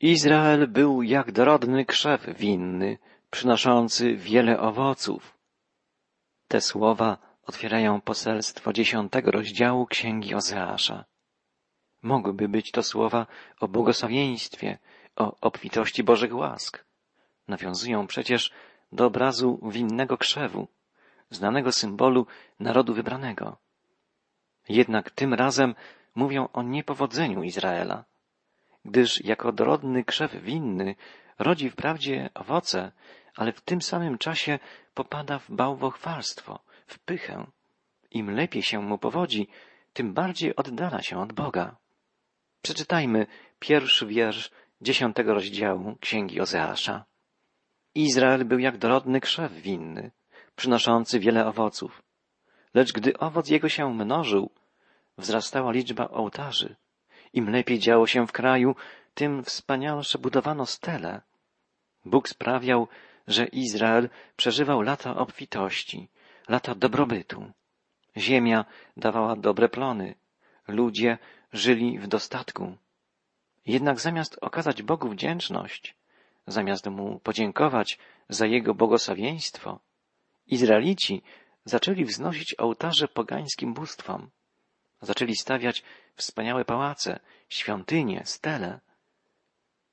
Izrael był jak dorodny krzew winny, przynoszący wiele owoców. Te słowa otwierają poselstwo dziesiątego rozdziału Księgi Ozeasza. Mogłyby być to słowa o błogosławieństwie, o obfitości Bożych łask. Nawiązują przecież do obrazu winnego krzewu, znanego symbolu narodu wybranego. Jednak tym razem mówią o niepowodzeniu Izraela, gdyż jako dorodny krzew winny rodzi wprawdzie owoce, ale w tym samym czasie popada w bałwochwalstwo, w pychę. Im lepiej się mu powodzi, tym bardziej oddala się od Boga. Przeczytajmy pierwszy wiersz dziesiątego rozdziału Księgi Ozeasza. Izrael był jak dorodny krzew winny, przynoszący wiele owoców. Lecz gdy owoc jego się mnożył, wzrastała liczba ołtarzy. Im lepiej działo się w kraju, tym wspanialsze budowano stele. Bóg sprawiał, że Izrael przeżywał lata obfitości, lata dobrobytu. Ziemia dawała dobre plony, ludzie żyli w dostatku. Jednak zamiast okazać Bogu wdzięczność, zamiast mu podziękować za jego błogosławieństwo, Izraelici zaczęli wznosić ołtarze pogańskim bóstwom. Zaczęli stawiać wspaniałe pałace, świątynie, stele.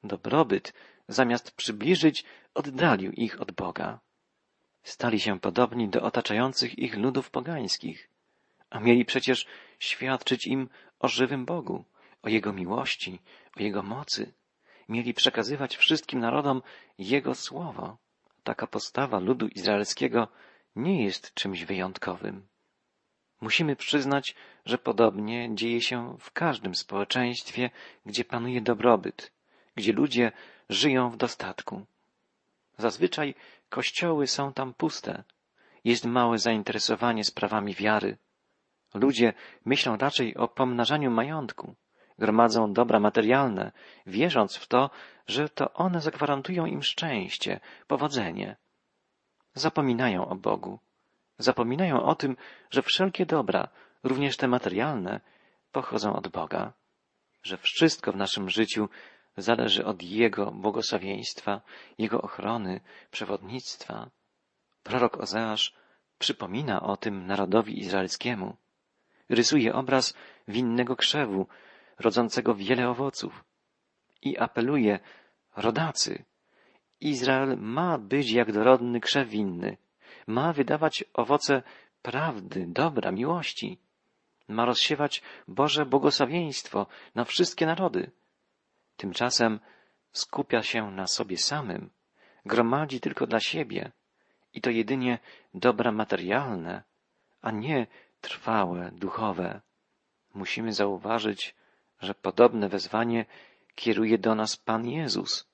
Dobrobyt, zamiast przybliżyć, oddalił ich od Boga. Stali się podobni do otaczających ich ludów pogańskich, a mieli przecież świadczyć im o żywym Bogu, o Jego miłości, o Jego mocy. Mieli przekazywać wszystkim narodom Jego słowo. Taka postawa ludu izraelskiego nie jest czymś wyjątkowym. Musimy przyznać, że podobnie dzieje się w każdym społeczeństwie, gdzie panuje dobrobyt, gdzie ludzie żyją w dostatku. Zazwyczaj kościoły są tam puste, jest małe zainteresowanie sprawami wiary. Ludzie myślą raczej o pomnażaniu majątku, gromadzą dobra materialne, wierząc w to, że to one zagwarantują im szczęście, powodzenie. Zapominają o Bogu. Zapominają o tym, że wszelkie dobra, również te materialne, pochodzą od Boga, że wszystko w naszym życiu zależy od Jego błogosławieństwa, Jego ochrony, przewodnictwa. Prorok Ozeasz przypomina o tym narodowi izraelskiemu. Rysuje obraz winnego krzewu, rodzącego wiele owoców. I apeluje, rodacy, Izrael ma być jak dorodny krzew winny, ma wydawać owoce prawdy, dobra, miłości, ma rozsiewać Boże błogosławieństwo na wszystkie narody. Tymczasem skupia się na sobie samym, gromadzi tylko dla siebie i to jedynie dobra materialne, a nie trwałe, duchowe. Musimy zauważyć, że podobne wezwanie kieruje do nas Pan Jezus.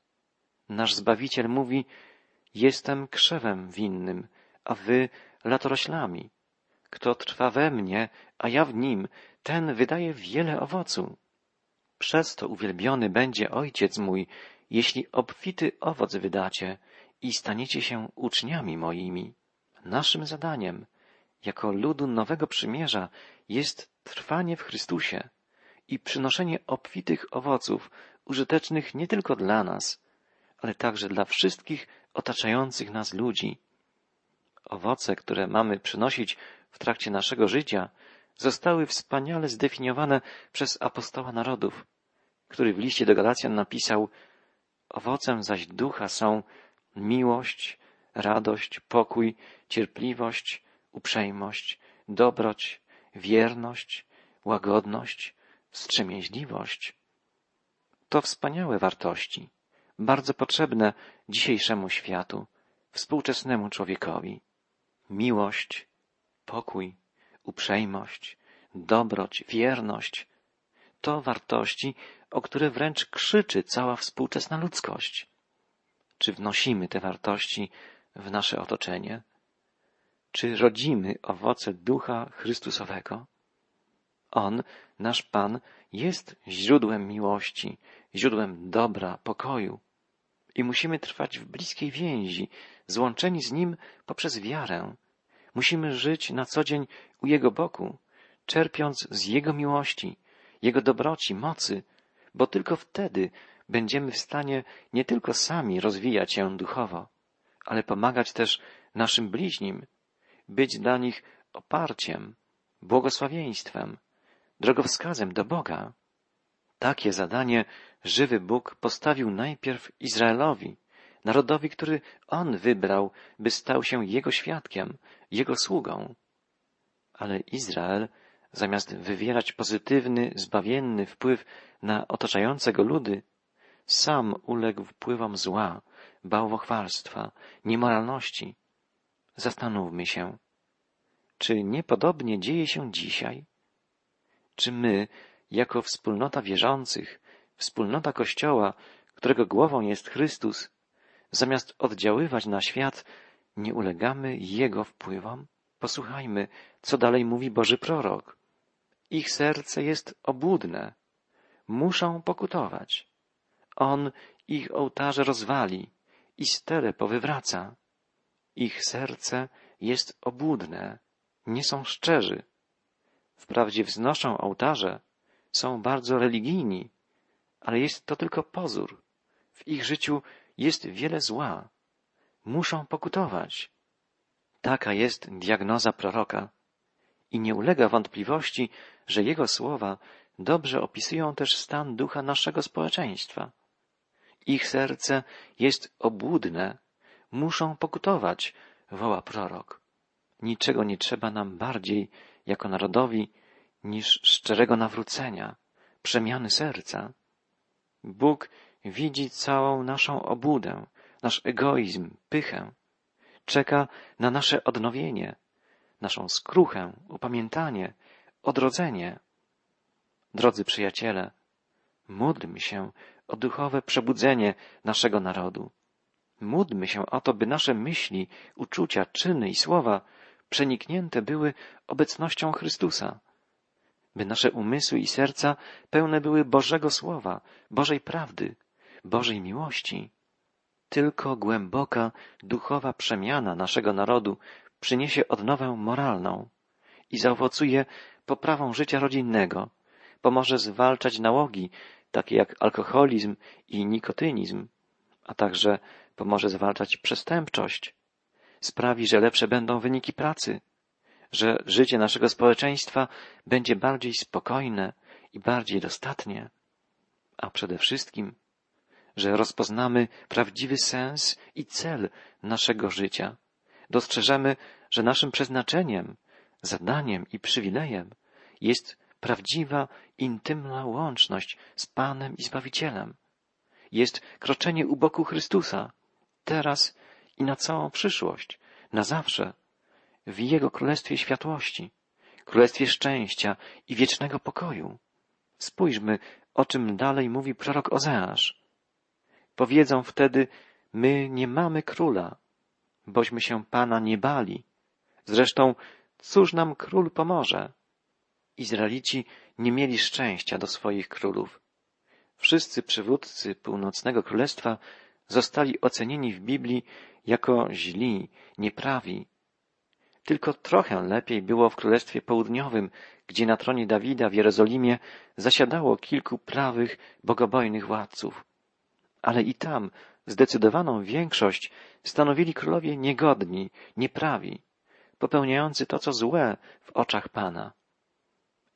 Nasz Zbawiciel mówi, jestem krzewem winnym, a wy latoroślami. Kto trwa we mnie, a ja w nim, ten wydaje wiele owocu. Przez to uwielbiony będzie Ojciec mój, jeśli obfity owoc wydacie i staniecie się uczniami moimi. Naszym zadaniem, jako ludu nowego przymierza, jest trwanie w Chrystusie i przynoszenie obfitych owoców, użytecznych nie tylko dla nas, ale także dla wszystkich otaczających nas ludzi. Owoce, które mamy przynosić w trakcie naszego życia, zostały wspaniale zdefiniowane przez apostoła narodów, który w liście do Galacjan napisał Owocem zaś ducha są miłość, radość, pokój, cierpliwość, uprzejmość, dobroć, wierność, łagodność, wstrzemięźliwość. To wspaniałe wartości, bardzo potrzebne dzisiejszemu światu, współczesnemu człowiekowi. Miłość, pokój, uprzejmość, dobroć, wierność to wartości, o które wręcz krzyczy cała współczesna ludzkość. Czy wnosimy te wartości w nasze otoczenie? Czy rodzimy owoce ducha Chrystusowego? On, nasz Pan, jest źródłem miłości, źródłem dobra, pokoju. I musimy trwać w bliskiej więzi, złączeni z Nim poprzez wiarę. Musimy żyć na co dzień u Jego boku, czerpiąc z Jego miłości, Jego dobroci, mocy, bo tylko wtedy będziemy w stanie nie tylko sami rozwijać się duchowo, ale pomagać też naszym bliźnim, być dla nich oparciem, błogosławieństwem, drogowskazem do Boga. Takie zadanie żywy Bóg postawił najpierw Izraelowi, narodowi, który On wybrał, by stał się Jego świadkiem, Jego sługą. Ale Izrael, zamiast wywierać pozytywny, zbawienny wpływ na otaczające go ludy, sam uległ wpływom zła, bałwochwalstwa, niemoralności. Zastanówmy się, czy niepodobnie dzieje się dzisiaj? Czy my, jako wspólnota wierzących, wspólnota Kościoła, którego głową jest Chrystus, zamiast oddziaływać na świat, nie ulegamy Jego wpływom? Posłuchajmy, co dalej mówi Boży prorok. Ich serce jest obłudne. Muszą pokutować. On ich ołtarze rozwali i stele powywraca. Ich serce jest obłudne, nie są szczerzy. Wprawdzie wznoszą ołtarze, są bardzo religijni, ale jest to tylko pozór. W ich życiu jest wiele zła. Muszą pokutować. Taka jest diagnoza proroka. I nie ulega wątpliwości, że jego słowa dobrze opisują też stan ducha naszego społeczeństwa. Ich serce jest obłudne, muszą pokutować, woła prorok. Niczego nie trzeba nam bardziej, jako narodowi, niż szczerego nawrócenia, przemiany serca. Bóg widzi całą naszą obłudę, nasz egoizm, pychę. Czeka na nasze odnowienie, naszą skruchę, upamiętanie, odrodzenie. Drodzy przyjaciele, módlmy się o duchowe przebudzenie naszego narodu. Módlmy się o to, by nasze myśli, uczucia, czyny i słowa przeniknięte były obecnością Chrystusa, by nasze umysły i serca pełne były Bożego Słowa, Bożej prawdy, Bożej miłości. Tylko głęboka, duchowa przemiana naszego narodu przyniesie odnowę moralną i zaowocuje poprawą życia rodzinnego, pomoże zwalczać nałogi, takie jak alkoholizm i nikotynizm, a także pomoże zwalczać przestępczość, sprawi, że lepsze będą wyniki pracy, że życie naszego społeczeństwa będzie bardziej spokojne i bardziej dostatnie, a przede wszystkim, że rozpoznamy prawdziwy sens i cel naszego życia. Dostrzeżemy, że naszym przeznaczeniem, zadaniem i przywilejem jest prawdziwa, intymna łączność z Panem i Zbawicielem. Jest kroczenie u boku Chrystusa, teraz i na całą przyszłość, na zawsze, w Jego Królestwie Światłości, Królestwie Szczęścia i wiecznego pokoju. Spójrzmy, o czym dalej mówi prorok Ozeasz. Powiedzą wtedy, my nie mamy króla, bośmy się Pana nie bali. Zresztą, cóż nam król pomoże? Izraelici nie mieli szczęścia do swoich królów. Wszyscy przywódcy północnego królestwa zostali ocenieni w Biblii jako źli, nieprawi. Tylko trochę lepiej było w Królestwie Południowym, gdzie na tronie Dawida w Jerozolimie zasiadało kilku prawych, bogobojnych władców. Ale i tam zdecydowaną większość stanowili królowie niegodni, nieprawi, popełniający to, co złe w oczach Pana.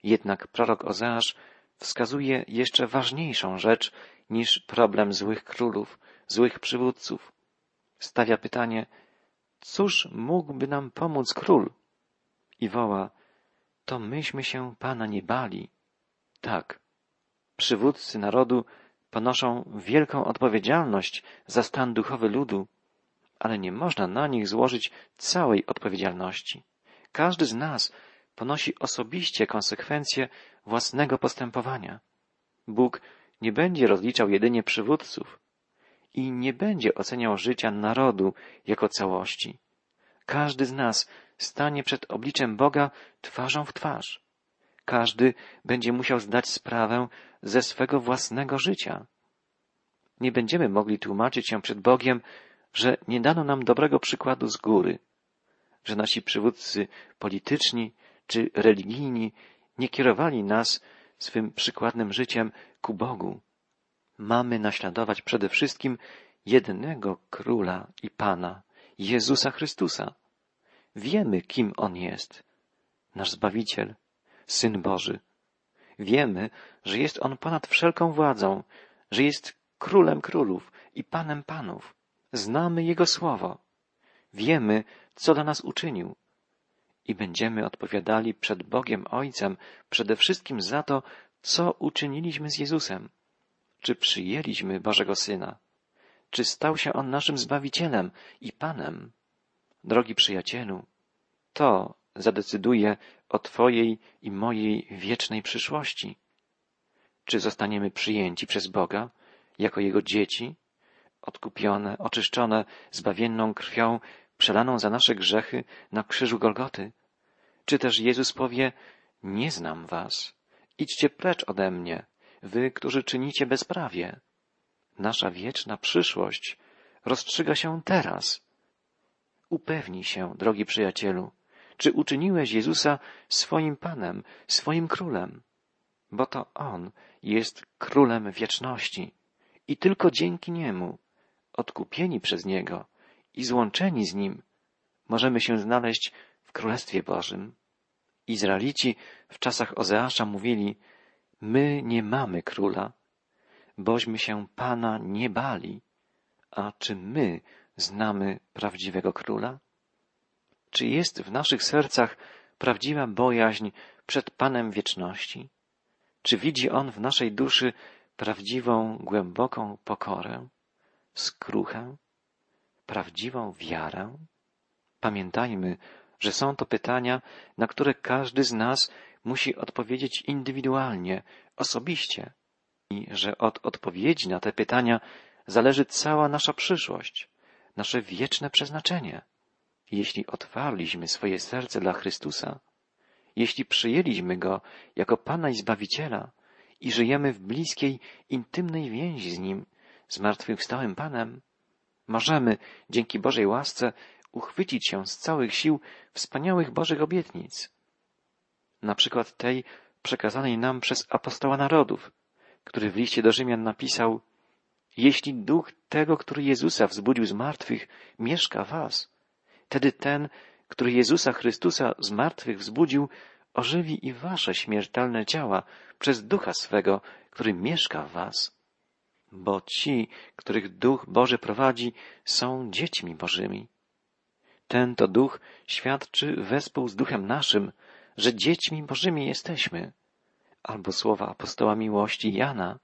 Jednak prorok Ozeasz wskazuje jeszcze ważniejszą rzecz niż problem złych królów, złych przywódców. Stawia pytanie, cóż mógłby nam pomóc król? I woła, to myśmy się Pana nie bali. Tak, przywódcy narodu ponoszą wielką odpowiedzialność za stan duchowy ludu, ale nie można na nich złożyć całej odpowiedzialności. Każdy z nas ponosi osobiście konsekwencje własnego postępowania. Bóg nie będzie rozliczał jedynie przywódców i nie będzie oceniał życia narodu jako całości. Każdy z nas stanie przed obliczem Boga twarzą w twarz. Każdy będzie musiał zdać sprawę ze swego własnego życia. Nie będziemy mogli tłumaczyć się przed Bogiem, że nie dano nam dobrego przykładu z góry, że nasi przywódcy polityczni czy religijni nie kierowali nas swym przykładnym życiem ku Bogu. Mamy naśladować przede wszystkim jednego króla i pana, Jezusa Chrystusa. Wiemy, kim On jest. Nasz Zbawiciel, Syn Boży. Wiemy, że jest On ponad wszelką władzą, że jest Królem Królów i Panem Panów. Znamy Jego Słowo. Wiemy, co dla nas uczynił. I będziemy odpowiadali przed Bogiem Ojcem przede wszystkim za to, co uczyniliśmy z Jezusem. Czy przyjęliśmy Bożego Syna? Czy stał się On naszym Zbawicielem i Panem? Drogi przyjacielu, to zadecyduje o Twojej i mojej wiecznej przyszłości. Czy zostaniemy przyjęci przez Boga jako Jego dzieci, odkupione, oczyszczone zbawienną krwią przelaną za nasze grzechy na krzyżu Golgoty? Czy też Jezus powie, nie znam was, idźcie precz ode mnie, wy, którzy czynicie bezprawie. Nasza wieczna przyszłość rozstrzyga się teraz. Upewnij się, drogi przyjacielu, czy uczyniłeś Jezusa swoim Panem, swoim Królem, bo to On jest Królem wieczności i tylko dzięki Niemu, odkupieni przez Niego i złączeni z Nim, możemy się znaleźć w Królestwie Bożym. Izraelici w czasach Ozeasza mówili, my nie mamy króla, bośmy się Pana nie bali. A czy my znamy prawdziwego króla? Czy jest w naszych sercach prawdziwa bojaźń przed Panem wieczności? Czy widzi On w naszej duszy prawdziwą, głęboką pokorę, skruchę, prawdziwą wiarę? Pamiętajmy, że są to pytania, na które każdy z nas musi odpowiedzieć indywidualnie, osobiście i że od odpowiedzi na te pytania zależy cała nasza przyszłość, nasze wieczne przeznaczenie. Jeśli otwarliśmy swoje serce dla Chrystusa, jeśli przyjęliśmy Go jako Pana i Zbawiciela i żyjemy w bliskiej, intymnej więzi z Nim, zmartwychwstałym Panem, możemy, dzięki Bożej łasce, uchwycić się z całych sił wspaniałych Bożych obietnic. Na przykład tej przekazanej nam przez apostoła narodów, który w liście do Rzymian napisał Jeśli duch tego, który Jezusa wzbudził z martwych, mieszka was, wtedy ten, który Jezusa Chrystusa z martwych wzbudził, ożywi i wasze śmiertelne ciała przez ducha swego, który mieszka w was. Bo ci, których duch Boży prowadzi, są dziećmi Bożymi. Ten to duch świadczy wespół z duchem naszym, że dziećmi Bożymi jesteśmy. Albo słowa apostoła miłości Jana.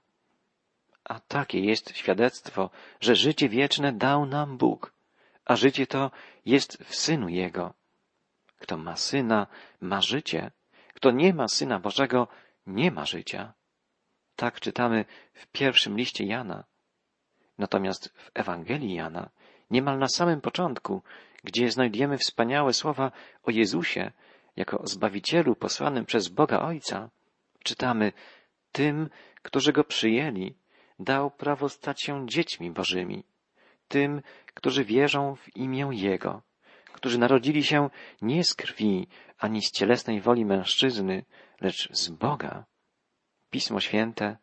A takie jest świadectwo, że życie wieczne dał nam Bóg, a życie to jest w Synu Jego. Kto ma Syna, ma życie. Kto nie ma Syna Bożego, nie ma życia. Tak czytamy w pierwszym liście Jana. Natomiast w Ewangelii Jana, niemal na samym początku, gdzie znajdziemy wspaniałe słowa o Jezusie jako o Zbawicielu posłanym przez Boga Ojca, czytamy tym, którzy Go przyjęli, dał prawo stać się dziećmi Bożymi, tym, którzy wierzą w imię Jego, którzy narodzili się nie z krwi ani z cielesnej woli mężczyzny, lecz z Boga. Pismo Święte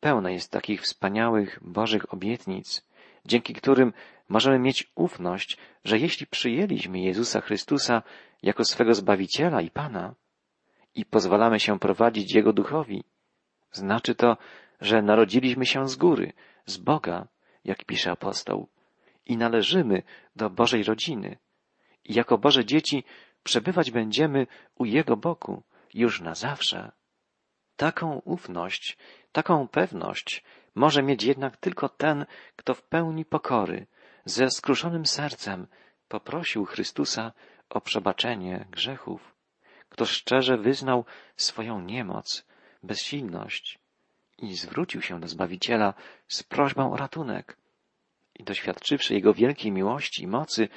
pełne jest takich wspaniałych Bożych obietnic, dzięki którym możemy mieć ufność, że jeśli przyjęliśmy Jezusa Chrystusa jako swego Zbawiciela i Pana i pozwalamy się prowadzić Jego duchowi, znaczy to, że narodziliśmy się z góry, z Boga, jak pisze apostoł, i należymy do Bożej rodziny. I jako Boże dzieci przebywać będziemy u Jego boku już na zawsze. Taką ufność, taką pewność może mieć jednak tylko ten, kto w pełni pokory, ze skruszonym sercem poprosił Chrystusa o przebaczenie grzechów, kto szczerze wyznał swoją niemoc, bezsilność i zwrócił się do Zbawiciela z prośbą o ratunek i doświadczywszy Jego wielkiej miłości i mocy,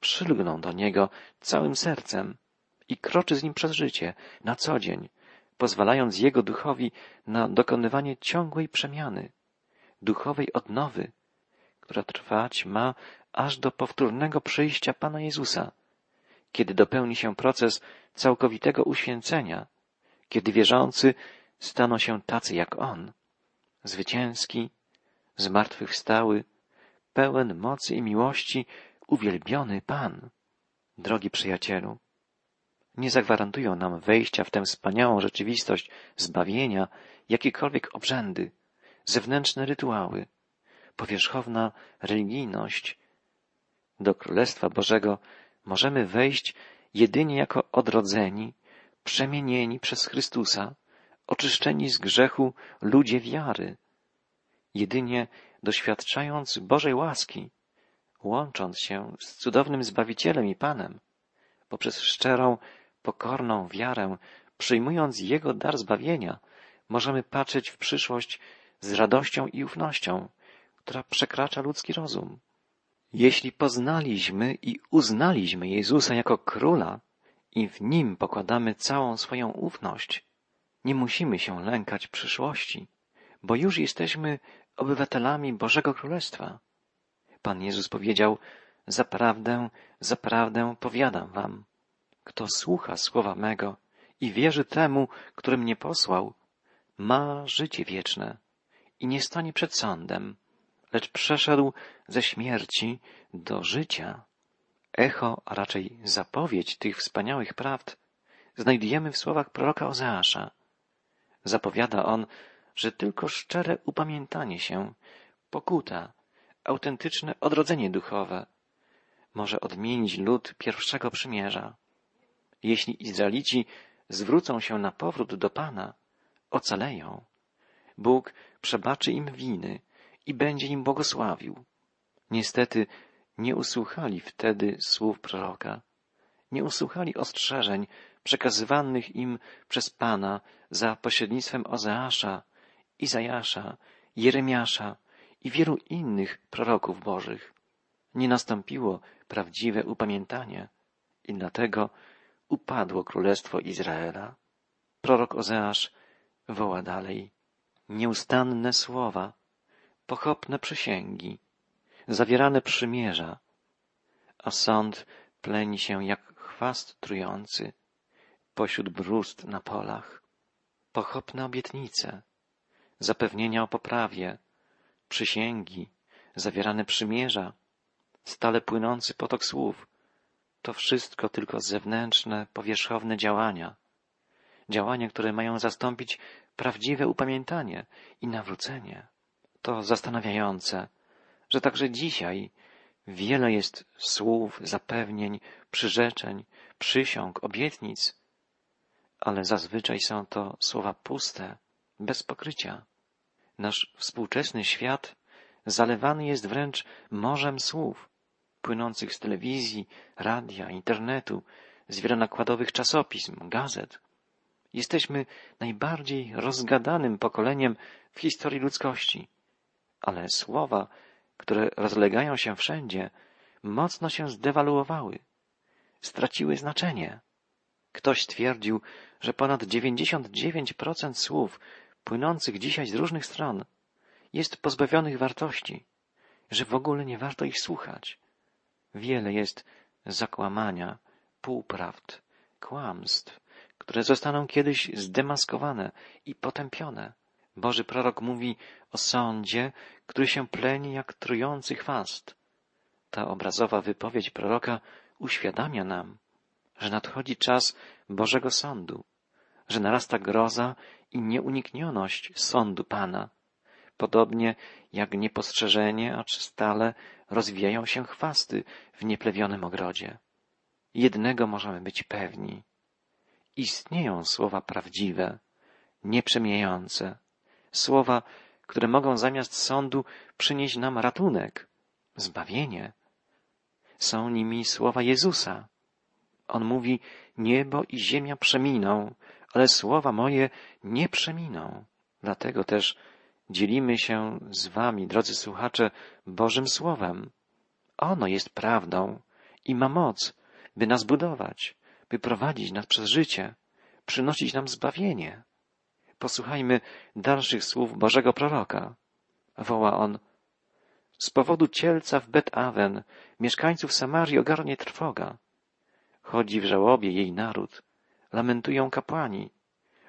przylgnął do Niego całym sercem i kroczy z Nim przez życie, na co dzień, pozwalając Jego duchowi na dokonywanie ciągłej przemiany, duchowej odnowy, która trwać ma aż do powtórnego przyjścia Pana Jezusa, kiedy dopełni się proces całkowitego uświęcenia, kiedy wierzący staną się tacy jak On, zwycięski, zmartwychwstały, pełen mocy i miłości, uwielbiony Pan. Drogi przyjacielu, nie zagwarantują nam wejścia w tę wspaniałą rzeczywistość zbawienia jakiekolwiek obrzędy, zewnętrzne rytuały, powierzchowna religijność. Do Królestwa Bożego możemy wejść jedynie jako odrodzeni, przemienieni przez Chrystusa, oczyszczeni z grzechu ludzie wiary, jedynie doświadczając Bożej łaski, łącząc się z cudownym Zbawicielem i Panem, poprzez szczerą, pokorną wiarę, przyjmując Jego dar zbawienia, możemy patrzeć w przyszłość z radością i ufnością, która przekracza ludzki rozum. Jeśli poznaliśmy i uznaliśmy Jezusa jako króla i w nim pokładamy całą swoją ufność, nie musimy się lękać przyszłości, bo już jesteśmy obywatelami Bożego Królestwa. Pan Jezus powiedział, zaprawdę, zaprawdę powiadam wam, kto słucha słowa mego i wierzy temu, który mnie posłał, ma życie wieczne i nie stanie przed sądem, lecz przeszedł ze śmierci do życia. Echo, a raczej zapowiedź tych wspaniałych prawd znajdujemy w słowach proroka Ozeasza. Zapowiada on, że tylko szczere upamiętanie się, pokuta, autentyczne odrodzenie duchowe może odmienić lud pierwszego przymierza. Jeśli Izraelici zwrócą się na powrót do Pana, ocaleją. Bóg przebaczy im winy i będzie im błogosławił. Niestety nie usłuchali wtedy słów proroka, nie usłuchali ostrzeżeń przekazywanych im przez Pana za pośrednictwem Ozeasza, Izajasza, Jeremiasza i wielu innych proroków bożych. Nie nastąpiło prawdziwe upamiętanie i dlatego upadło królestwo Izraela. Prorok Ozeasz woła dalej. Nieustanne słowa, pochopne przysięgi, zawierane przymierza, a sąd pleni się jak chwast trujący pośród brust na polach. Pochopne obietnice, zapewnienia o poprawie, przysięgi, zawierane przymierza, stale płynący potok słów, to wszystko tylko zewnętrzne, powierzchowne działania. Działania, które mają zastąpić prawdziwe upamiętanie i nawrócenie. To zastanawiające, że także dzisiaj wiele jest słów, zapewnień, przyrzeczeń, przysiąg, obietnic, ale zazwyczaj są to słowa puste, bez pokrycia. Nasz współczesny świat zalewany jest wręcz morzem słów, płynących z telewizji, radia, internetu, z wielonakładowych czasopism, gazet. Jesteśmy najbardziej rozgadanym pokoleniem w historii ludzkości, ale słowa, które rozlegają się wszędzie, mocno się zdewaluowały, straciły znaczenie. Ktoś twierdził, że ponad 99% słów płynących dzisiaj z różnych stron jest pozbawionych wartości, że w ogóle nie warto ich słuchać. Wiele jest zakłamania, półprawd, kłamstw, które zostaną kiedyś zdemaskowane i potępione. Boży prorok mówi o sądzie, który się pleni jak trujący chwast. Ta obrazowa wypowiedź proroka uświadamia nam, że nadchodzi czas Bożego Sądu, że narasta groza i nieuniknioność sądu Pana, podobnie jak niepostrzeżenie, acz stale rozwijają się chwasty w nieplewionym ogrodzie. Jednego możemy być pewni. Istnieją słowa prawdziwe, nieprzemijające, słowa, które mogą zamiast sądu przynieść nam ratunek, zbawienie. Są nimi słowa Jezusa. On mówi, niebo i ziemia przeminą, ale słowa moje nie przeminą. Dlatego też dzielimy się z wami, drodzy słuchacze, Bożym Słowem. Ono jest prawdą i ma moc, by nas budować, by prowadzić nas przez życie, przynosić nam zbawienie. Posłuchajmy dalszych słów Bożego proroka. Woła on, z powodu cielca w Bet-Awen mieszkańców Samarii ogarnie trwoga. Chodzi w żałobie jej naród, lamentują kapłani,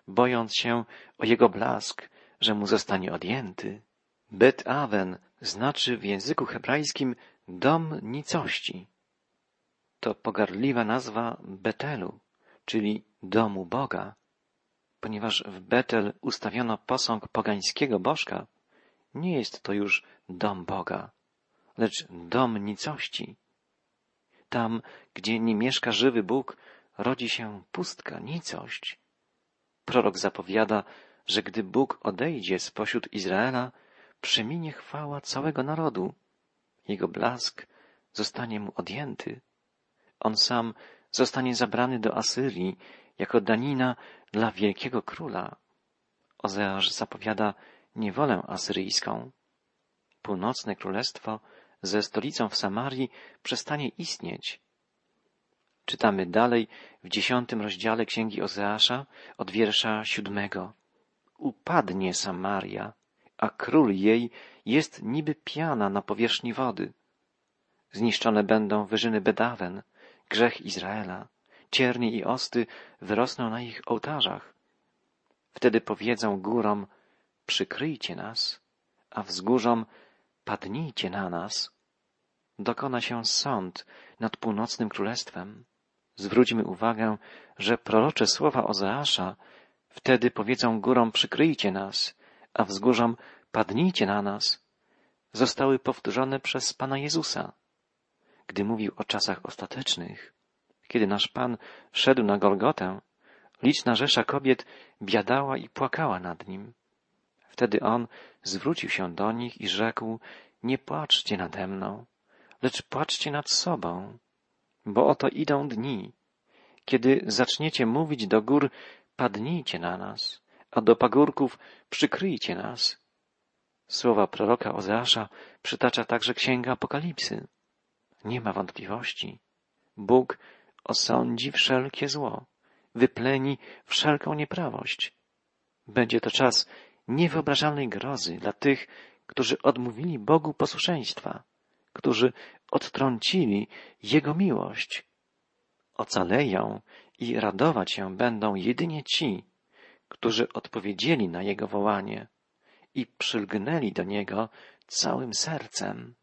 bojąc się o jego blask, że mu zostanie odjęty. Bet Aven znaczy w języku hebrajskim dom nicości. To pogardliwa nazwa Betelu, czyli domu Boga. Ponieważ w Betel ustawiono posąg pogańskiego bożka, nie jest to już dom Boga, lecz dom nicości. Tam, gdzie nie mieszka żywy Bóg, rodzi się pustka, nicość. Prorok zapowiada, że gdy Bóg odejdzie spośród Izraela, przeminie chwała całego narodu. Jego blask zostanie mu odjęty. On sam zostanie zabrany do Asyrii jako danina dla wielkiego króla. Ozeasz zapowiada niewolę asyryjską. Północne królestwo ze stolicą w Samarii przestanie istnieć. Czytamy dalej w dziesiątym rozdziale Księgi Ozeasza od wiersza siódmego. Upadnie Samaria, a król jej jest niby piana na powierzchni wody. Zniszczone będą wyżyny Bedawen, grzech Izraela, ciernie i osty wyrosną na ich ołtarzach. Wtedy powiedzą górom, przykryjcie nas, a wzgórzom, padnijcie na nas. Dokona się sąd nad północnym królestwem. Zwróćmy uwagę, że prorocze słowa Ozeasza wtedy powiedzą górom przykryjcie nas, a wzgórzom padnijcie na nas, zostały powtórzone przez Pana Jezusa, gdy mówił o czasach ostatecznych. Kiedy nasz Pan szedł na Golgotę, liczna rzesza kobiet biadała i płakała nad Nim. Wtedy On zwrócił się do nich i rzekł, nie płaczcie nade mną, lecz płaczcie nad sobą, bo oto idą dni, kiedy zaczniecie mówić do gór, padnijcie na nas, a do pagórków przykryjcie nas. Słowa proroka Ozeasza przytacza także księga Apokalipsy. Nie ma wątpliwości. Bóg osądzi wszelkie zło, wypleni wszelką nieprawość. Będzie to czas niewyobrażalnej grozy dla tych, którzy odmówili Bogu posłuszeństwa, którzy odtrącili Jego miłość. Ocaleją i radować się będą jedynie ci, którzy odpowiedzieli na Jego wołanie i przylgnęli do Niego całym sercem.